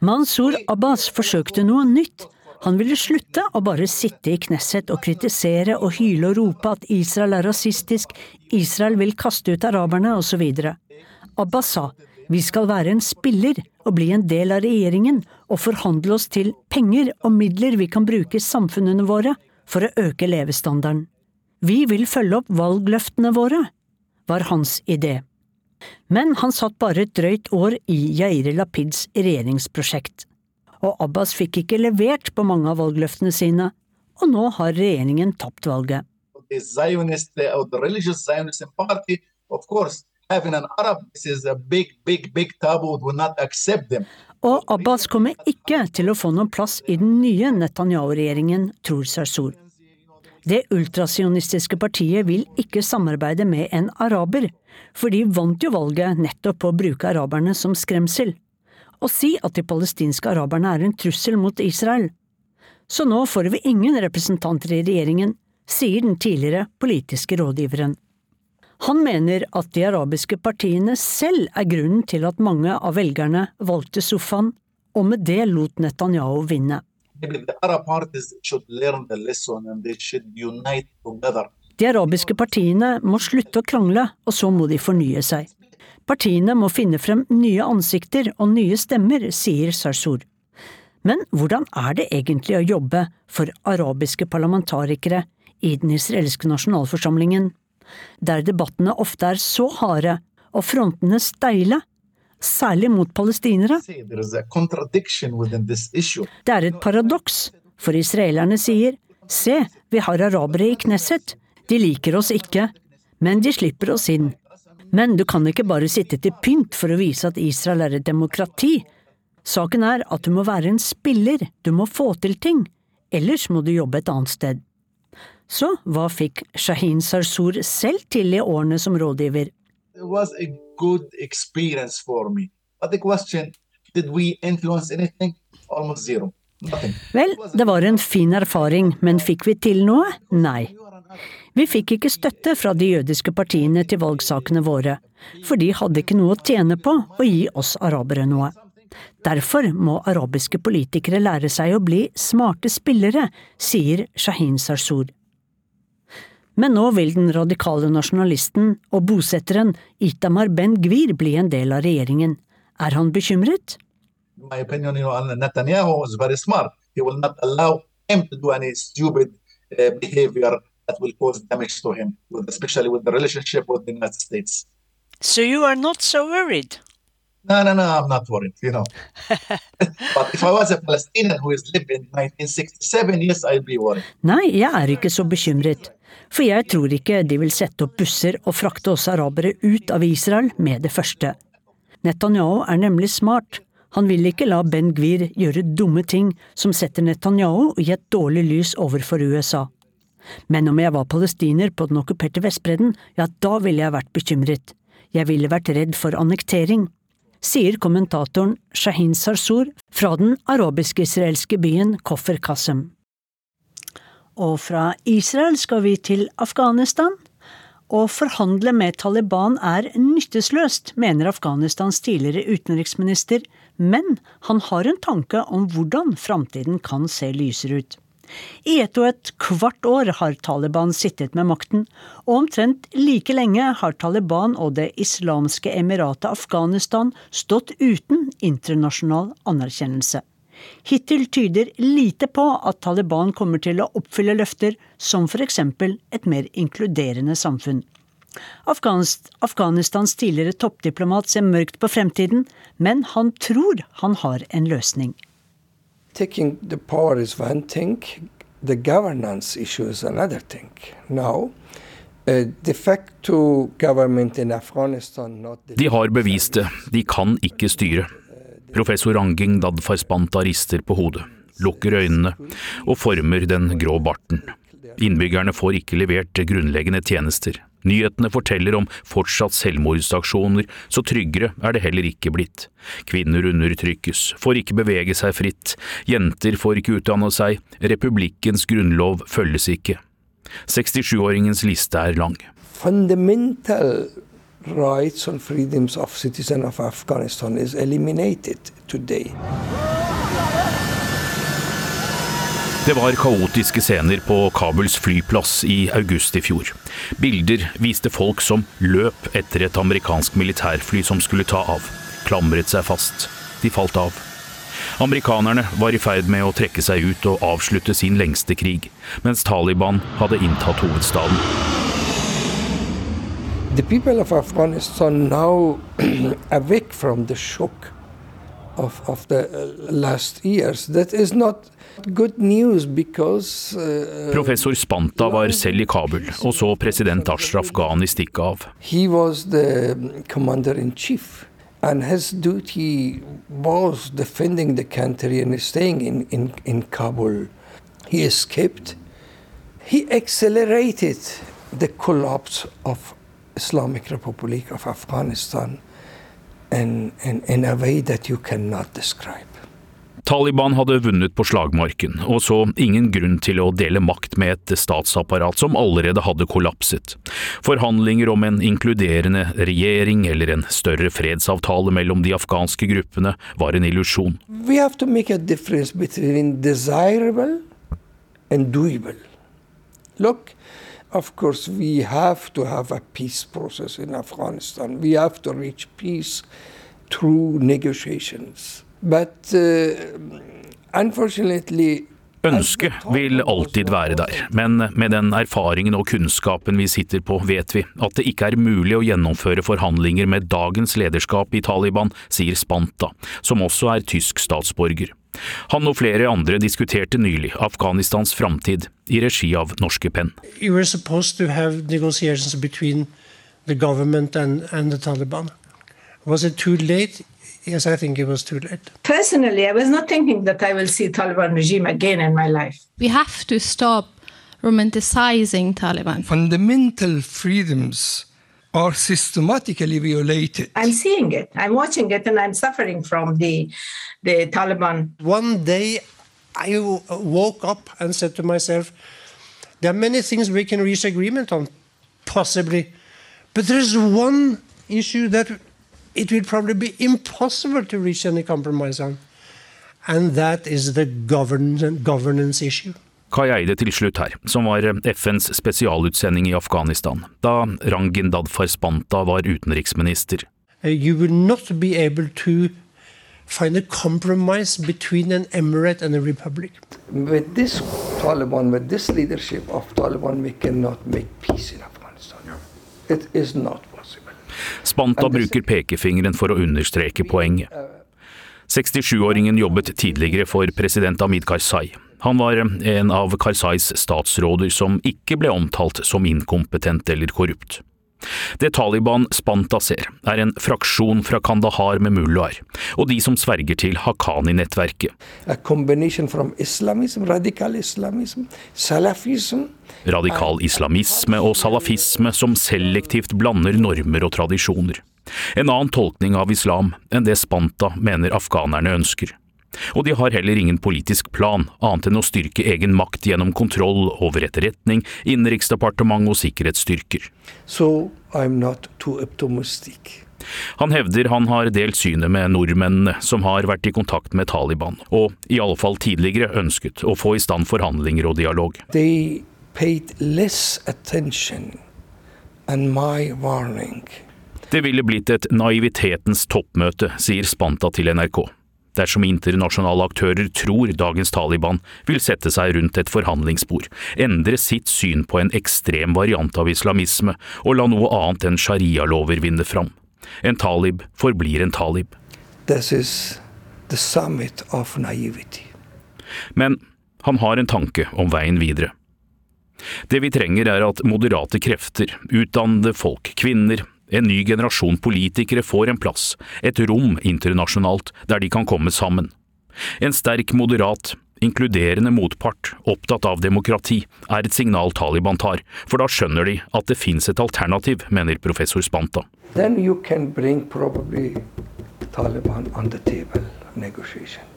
Mansour Abbas forsøkte noe nytt. Han ville slutte å bare sitte i Knesset og kritisere og hyle og rope at Israel er rasistisk, Israel vil kaste ut araberne, osv. Abbas sa vi skal være en spiller og bli en del av regjeringen og forhandle oss til penger og midler vi kan bruke i samfunnene våre for å øke levestandarden. Vi vil følge opp valgløftene våre, var hans idé. Men han satt bare et drøyt år i Jair Lapids regjeringsprosjekt. Og Abbas fikk ikke levert på mange av valgløftene sine, og nå har regjeringen tapt valget. Zionist, the religious Zionist party, of course, having an Arab, this is a big, big, big taboo, will not accept them. Og Abbas kommer ikke til å få noen plass i den nye Netanyahu-regjeringen, tror Sarsour. Det ultrasionistiske partiet vil ikke samarbeide med en araber, for de vant jo valget nettopp på å bruke araberne som skremsel, og si at de palestinske araberne er en trussel mot Israel. Så nå får vi ingen representanter i regjeringen, sier den tidligere politiske rådgiveren. Han mener at de arabiske partiene selv er grunnen til at mange av velgerne valgte sofaen, og med det lot Netanyahu vinne. De arabiske partiene må slutte å krangle, og så må de fornye seg. Partiene må finne frem nye ansikter og nye stemmer, sier Sarsour. Men hvordan er det egentlig å jobbe for arabiske parlamentarikere i den israelske nasjonalforsamlingen, der debattene ofte er så harde og frontene steile særlig mot palestinere. Det er et paradoks, for israelerne sier Se, vi har arabere i Knesset. De liker oss ikke, men de slipper oss inn. Men du kan ikke bare sitte til pynt for å vise at Israel er et demokrati. Saken er at du må være en spiller, du må få til ting. Ellers må du jobbe et annet sted. Så hva fikk Shahin Sarsour selv til i årene som rådgiver? It was a good experience for me. But the question, did we influence anything? Almost zero. Nothing. Vel, det var en fin erfaring, men fikk vi til noe? Nei. Vi fikk ikke støtte fra de jødiske partiene til valgsakene våre, for de hadde ikke noe å tjene på å gi oss arabere noe. Derfor må arabiske politikere lære seg å bli smarte spillere, sier Shahin Sarsour. Men nå vil den radikale nasjonalisten og bosetteren Itamar Ben Gvir bli en del av regjeringen. Er han bekymret? Opinion, you Netanyahu is very smart. He will not allow him to do any stupid uh, behavior that will cause damage to him, with, especially with the relationship with the United States. So you are not so worried? No, no, no, I'm not worried, you know. but if I was a Palestinian who is lived in 1967, yes, I'd be worried. Nei, jeg er ikke så bekymret. For jeg tror ikke de vil sette opp busser og frakte oss arabere ut av Israel med det første. Netanyahu er nemlig smart. Han vil ikke la Ben Gvir gjøre dumme ting som setter Netanyahu i et dårlig lys overfor USA. Men om jeg var palestiner på den okkuperte Vestbredden, ja, da ville jeg vært bekymret. Jeg ville vært redd for annektering sier kommentatoren Shahin Sarsour fra den arabisk-israelske byen Koffer Qasem. Og fra Israel skal vi til Afghanistan. Å forhandle med Taliban er nyttesløst, mener Afghanistans tidligere utenriksminister, men han har en tanke om hvordan framtiden kan se lysere ut. I ett og et kvart år har Taliban sittet med makten, og omtrent like lenge har Taliban og Det islamske emiratet Afghanistan stått uten internasjonal anerkjennelse. Hittil tyder lite på at Taliban kommer til å oppfylle løfter som f.eks. et mer inkluderende samfunn. Afghanistans tidligere toppdiplomat ser mørkt på fremtiden, men han tror han har en løsning. Taking the power is one thing, the governance issue is another thing. Now, uh, de har bevist det, de kan ikke styre. Professor Ranging Dadfarspanta rister på hodet, lukker øynene og former den grå barten. Innbyggerne får ikke levert grunnleggende tjenester. Nyhetene forteller om fortsatt selvmordsaksjoner, så tryggere er det heller ikke blitt. Kvinner undertrykkes, får ikke bevege seg fritt, jenter får ikke utdanne seg, republikkens grunnlov følges ikke. 67-åringens liste er lang. Fundamental rights and freedoms of citizens of Afghanistan is eliminated today. Det var kaotiske scener på Kabuls flyplass i august i fjor. Bilder viste folk som løp etter et amerikansk militærfly som skulle ta av. Klamret seg fast. De falt av. Amerikanerne var i ferd med å trekke seg ut og avslutte sin lengste krig, mens Taliban hadde inntatt hovedstaden. The people of Afghanistan now awake from the shock of, of the last years. That is not good news because uh, Professor Spanta var selv i Kabul og så president Ashraf Ghani stikke av. He was the commander in chief. And his duty was defending the country and staying in, in, in Kabul. He escaped. He accelerated the collapse of Islamic Republic of Afghanistan in, in, in a way that you cannot describe. Taliban hadde vunnet på slagmarken, og så ingen grunn til å dele makt med et statsapparat som allerede hadde kollapset. Forhandlinger om en inkluderende regjering eller en større fredsavtale mellom de afghanske gruppene var en illusjon. Vi må gjøre en a mellom desirable and doable. Look, of course, we have to have a peace process in Afghanistan. We have to reach peace through negotiations. But uh, unfortunately Ønsket vil alltid være der, men med den erfaringen og kunnskapen vi sitter på, vet vi at det ikke er mulig å gjennomføre forhandlinger med dagens lederskap i Taliban, sier Spanta, som også er tysk statsborger. Han og flere andre diskuterte nylig Afghanistans framtid i regi av Norske Penn. You were supposed to have negotiations between and, and Taliban. Was it too late? Yes, I think it was too late. Personally, I was not thinking that I will see Taliban regime again in my life. We have to stop romanticizing Taliban. Fundamental freedoms are systematically violated. I'm seeing it. I'm watching it, and I'm suffering from the the Taliban. One day, I woke up and said to myself, "There are many things we can reach agreement on, possibly, but there's one issue that it will probably be impossible to reach any compromise on, and that is the governance, governance issue." Kai Eide til slutt her, som var FNs spesialutsending i Afghanistan da Rangin Farspanta var utenriksminister. You will not be able to find a compromise between an emirate and a republic. With this Taliban, with this leadership of Taliban, we cannot make peace in Afghanistan. It is not. Spanta bruker pekefingeren for å understreke poenget. 67-åringen jobbet tidligere for president Amid Karzai. Han var en av Karzais statsråder som ikke ble omtalt som inkompetent eller korrupt. Det Taliban Spanta ser, er en fraksjon fra Kandahar med mullaer, og de som sverger til Haqqani-nettverket. Islamism, Islamism, Salafism. Radikal islamisme og salafisme som selektivt blander normer og tradisjoner. En annen tolkning av islam enn det Spanta mener afghanerne ønsker. Og de har heller ingen politisk plan, annet enn å styrke egen makt gjennom kontroll over etterretning, innenriksdepartement og sikkerhetsstyrker. So I'm not too optimistic. Han hevder han har delt synet med nordmennene som har vært i kontakt med Taliban, og i alle fall tidligere ønsket å få i stand forhandlinger og dialog. They paid less attention and my warning. Det ville blitt et naivitetens toppmøte, sier Spanta til NRK dersom internasjonale aktører tror dagens Taliban vil sette seg rundt et forhandlingsbord, endre sitt syn på en ekstrem variant av islamisme og la noe annet enn sharialover vinne fram. En talib forblir en talib. This is the summit of naivety. Men han har en tanke om veien videre. Det vi trenger er at moderate krefter, utdannede folk, kvinner, en ny generasjon politikere får en plass, et rom internasjonalt der de kan komme sammen. En sterk, moderat, inkluderende motpart, opptatt av demokrati, er et signal Taliban tar, for da skjønner de at det fins et alternativ, mener professor Spanta. Then you can bring probably Taliban on the table, negotiation.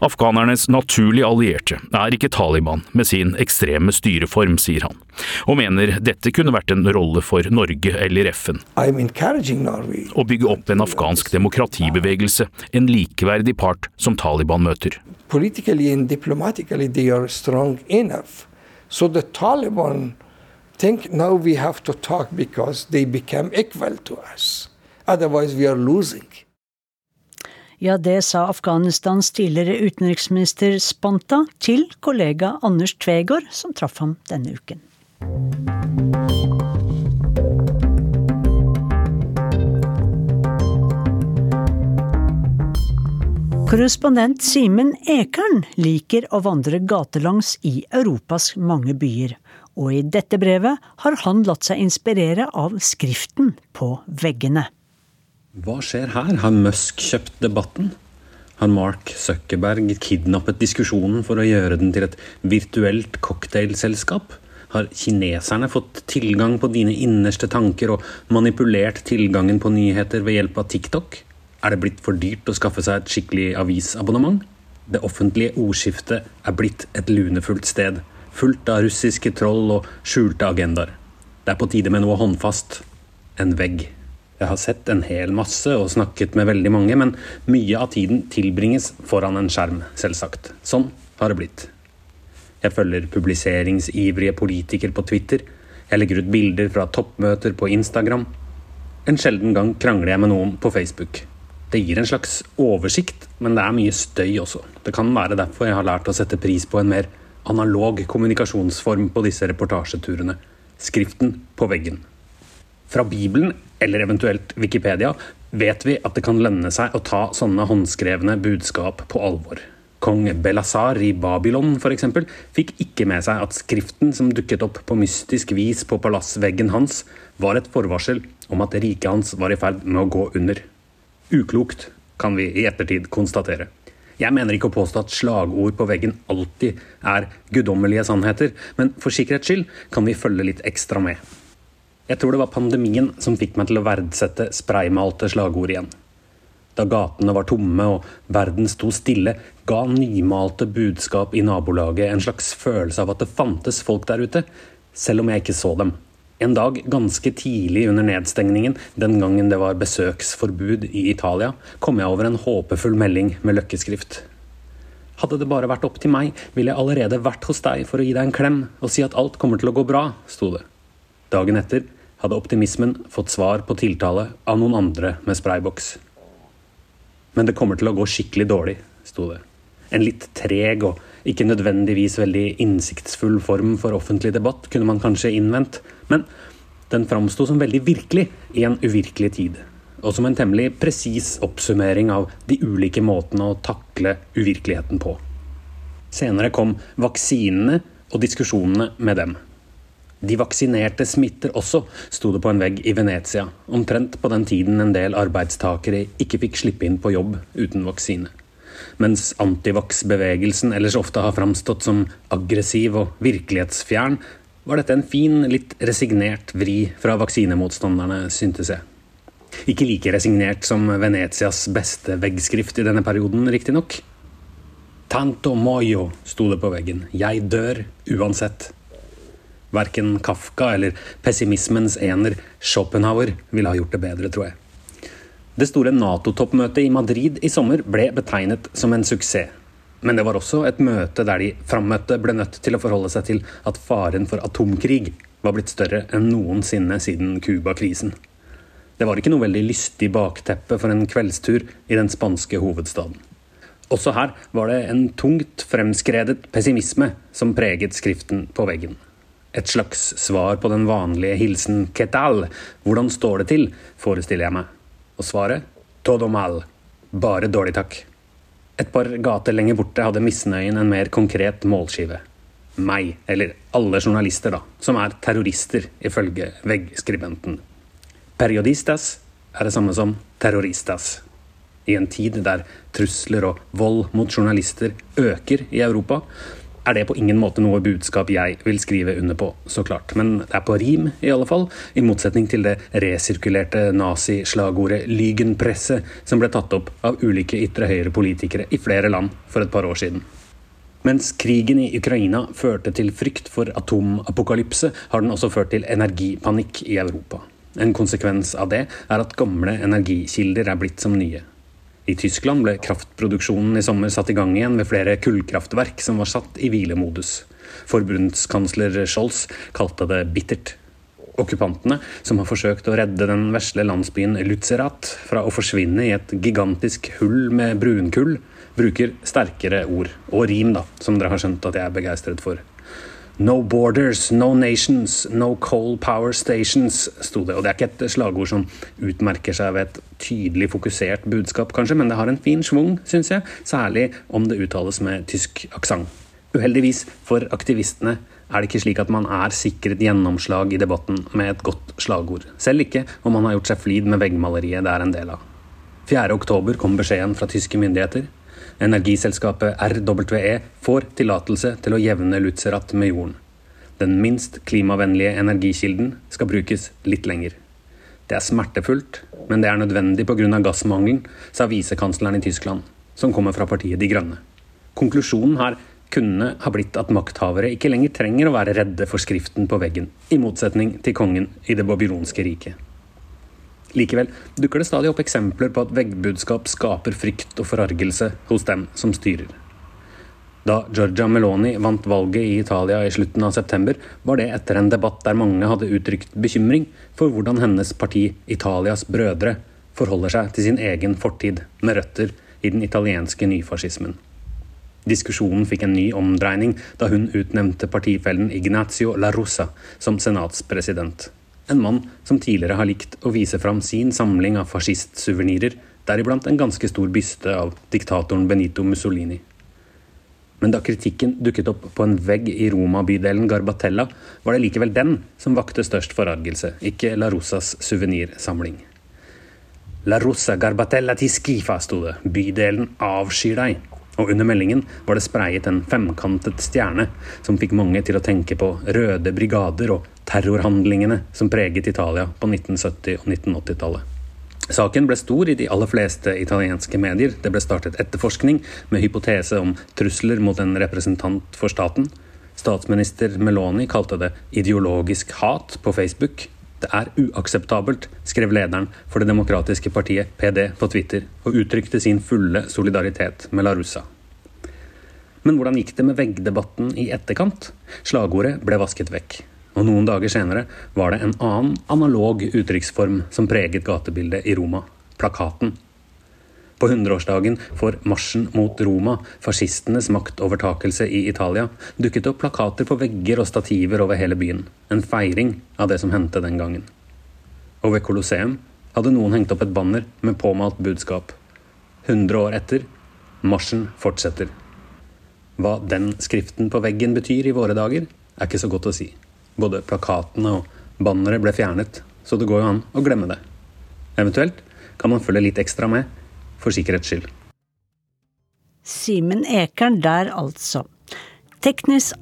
Afghanernes naturlige allierte er ikke Taliban med sin ekstreme styreform, sier han, og mener dette kunne vært en rolle for Norge eller FN. Å bygge opp en afghansk demokratibevegelse, en likeverdig part som Taliban møter. Politically and diplomatically they are strong enough. So the Taliban think now we have to talk because they become equal to us. Otherwise we are losing. Ja, det sa Afghanistans tidligere utenriksminister Spanta til kollega Anders Tvegård, som traff ham denne uken. Korrespondent Simen Ekern liker å vandre gatelangs i Europas mange byer, og i dette brevet har han latt seg inspirere av skriften på veggene. Hva skjer her? Har Musk kjøpt debatten? Har Mark Zuckerberg kidnappet diskusjonen for å gjøre den til et virtuelt cocktailselskap? Har kineserne fått tilgang på dine innerste tanker og manipulert tilgangen på nyheter ved hjelp av TikTok? Er det blitt for dyrt å skaffe seg et skikkelig avisabonnement? Det offentlige ordskiftet er blitt et lunefullt sted, fullt av russiske troll og skjulte agendaer. Det er på tide med noe håndfast. En vegg. Jeg har sett en hel masse og snakket med veldig mange, men mye av tiden tilbringes foran en skjerm, selvsagt. Sånn har det blitt. Jeg følger publiseringsivrige politikere på Twitter. Jeg legger ut bilder fra toppmøter på Instagram. En sjelden gang krangler jeg med noen på Facebook. Det gir en slags oversikt, men det er mye støy også. Det kan være derfor jeg har lært å sette pris på en mer analog kommunikasjonsform på disse reportasjeturene. Skriften på veggen. Fra Bibelen, eller eventuelt Wikipedia, vet vi at det kan lønne seg å ta sånne håndskrevne budskap på alvor. Kong Belasar i Babylon eksempel, fikk ikke med seg at skriften som dukket opp på mystisk vis på palassveggen hans, var et forvarsel om at riket hans var i ferd med å gå under. Uklokt, kan vi i ettertid konstatere. Jeg mener ikke å påstå at slagord på veggen alltid er guddommelige sannheter, men for sikkerhets skyld kan vi følge litt ekstra med. Jeg tror det var pandemien som fikk meg til å verdsette spraymalte slagord igjen. Da gatene var tomme og verden sto stille, ga nymalte budskap i nabolaget en slags følelse av at det fantes folk der ute, selv om jeg ikke så dem. En dag ganske tidlig under nedstengningen, den gangen det var besøksforbud i Italia, kom jeg over en håpefull melding med løkkeskrift. Hadde det bare vært opp til meg, ville jeg allerede vært hos deg for å gi deg en klem og si at alt kommer til å gå bra, sto det. Dagen etter hadde optimismen fått svar på tiltale av noen andre med sprayboks. Men det kommer til å gå skikkelig dårlig, sto det. En litt treg og ikke nødvendigvis veldig innsiktsfull form for offentlig debatt, kunne man kanskje innvendt, men den framsto som veldig virkelig i en uvirkelig tid. Og som en temmelig presis oppsummering av de ulike måtene å takle uvirkeligheten på. Senere kom vaksinene og diskusjonene med dem. De vaksinerte smitter også, sto det på en vegg i Venezia, omtrent på den tiden en del arbeidstakere ikke fikk slippe inn på jobb uten vaksine. Mens antivax-bevegelsen ellers ofte har framstått som aggressiv og virkelighetsfjern, var dette en fin, litt resignert vri fra vaksinemotstanderne, syntes jeg. Ikke like resignert som Venezias beste veggskrift i denne perioden, riktignok. Tanto moyo, sto det på veggen. Jeg dør uansett. Verken Kafka eller pessimismens ener Schopenhauer ville ha gjort det bedre, tror jeg. Det store Nato-toppmøtet i Madrid i sommer ble betegnet som en suksess. Men det var også et møte der de frammøtte ble nødt til å forholde seg til at faren for atomkrig var blitt større enn noensinne siden Cuba-krisen. Det var ikke noe veldig lystig bakteppe for en kveldstur i den spanske hovedstaden. Også her var det en tungt fremskredet pessimisme som preget skriften på veggen. Et slags svar på den vanlige hilsen 'ketal', hvordan står det til, forestiller jeg meg. Og svaret 'todo mal', bare dårlig takk. Et par gater lenger borte hadde misnøyen en mer konkret målskive. Meg, eller alle journalister, da, som er terrorister, ifølge veggskribenten. Periodistas er det samme som terroristas. I en tid der trusler og vold mot journalister øker i Europa, er det på ingen måte noe budskap jeg vil skrive under på, så klart. Men det er på rim, i alle fall. I motsetning til det resirkulerte nazislagordet 'Lygenpresse', som ble tatt opp av ulike ytre høyre-politikere i flere land for et par år siden. Mens krigen i Ukraina førte til frykt for atomapokalypse, har den også ført til energipanikk i Europa. En konsekvens av det er at gamle energikilder er blitt som nye. I Tyskland ble kraftproduksjonen i sommer satt i gang igjen ved flere kullkraftverk som var satt i hvilemodus. Forbundskansler Scholz kalte det bittert. Okkupantene, som har forsøkt å redde den vesle landsbyen Lutzerat fra å forsvinne i et gigantisk hull med brunkull, bruker sterkere ord. Og rim, da, som dere har skjønt at jeg er begeistret for. No borders, no nations, no coal power stations, sto det. Og det er ikke et slagord som utmerker seg ved et tydelig fokusert budskap, kanskje, men det har en fin schwung, syns jeg. Særlig om det uttales med tysk aksent. Uheldigvis for aktivistene er det ikke slik at man er sikret gjennomslag i debatten med et godt slagord. Selv ikke om man har gjort seg flid med veggmaleriet det er en del av. 4.10 kom beskjeden fra tyske myndigheter. Energiselskapet RWE får tillatelse til å jevne Lutzerat med jorden. Den minst klimavennlige energikilden skal brukes litt lenger. Det er smertefullt, men det er nødvendig pga. gassmangelen, sa visekansleren i Tyskland, som kommer fra partiet De Grønne. Konklusjonen her kunne ha blitt at makthavere ikke lenger trenger å være redde for skriften på veggen, i motsetning til kongen i det babylonske riket. Likevel dukker det stadig opp eksempler på at veggbudskap skaper frykt og forargelse hos dem som styrer. Da Giorgia Meloni vant valget i Italia i slutten av september, var det etter en debatt der mange hadde uttrykt bekymring for hvordan hennes parti Italias brødre forholder seg til sin egen fortid, med røtter i den italienske nyfascismen. Diskusjonen fikk en ny omdreining da hun utnevnte partifellen Ignazio La Russa som senatspresident. En mann som tidligere har likt å vise fram sin samling av fascistsuvenirer, deriblant en ganske stor byste av diktatoren Benito Mussolini. Men da kritikken dukket opp på en vegg i Roma-bydelen Garbatella, var det likevel den som vakte størst forargelse, ikke La Rosas suvenirsamling. La Rosa Garbatella ti skifa, sto det. Bydelen avskyr deg. Og under meldingen var det spreiet en femkantet stjerne som fikk mange til å tenke på røde brigader og terrorhandlingene som preget Italia på 1970- og 1980-tallet. Saken ble stor i de aller fleste italienske medier. Det ble startet etterforskning med hypotese om trusler mot en representant for staten. Statsminister Meloni kalte det ideologisk hat på Facebook. Det er uakseptabelt, skrev lederen for det demokratiske partiet PD på Twitter, og uttrykte sin fulle solidaritet med La Russa. Men hvordan gikk det med veggdebatten i etterkant? Slagordet ble vasket vekk. Og noen dager senere var det en annen analog uttrykksform som preget gatebildet i Roma plakaten. På 100-årsdagen for marsjen mot Roma, fascistenes maktovertakelse i Italia, dukket opp plakater på vegger og stativer over hele byen. En feiring av det som hendte den gangen. Og ved Colosseum hadde noen hengt opp et banner med påmalt budskap. 100 år etter marsjen fortsetter. Hva den skriften på veggen betyr i våre dager, er ikke så godt å si. Både plakatene og banneret ble fjernet, så det går jo an å glemme det. Eventuelt kan man følge litt ekstra med, for sikkerhets skyld. Simen Ekern der, altså. Teknisk,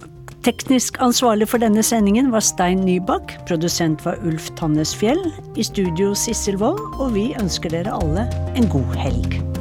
teknisk ansvarlig for denne sendingen var Stein Nybakk. Produsent var Ulf Tannes Fjell. I studio Sissel Wold. Og vi ønsker dere alle en god helg.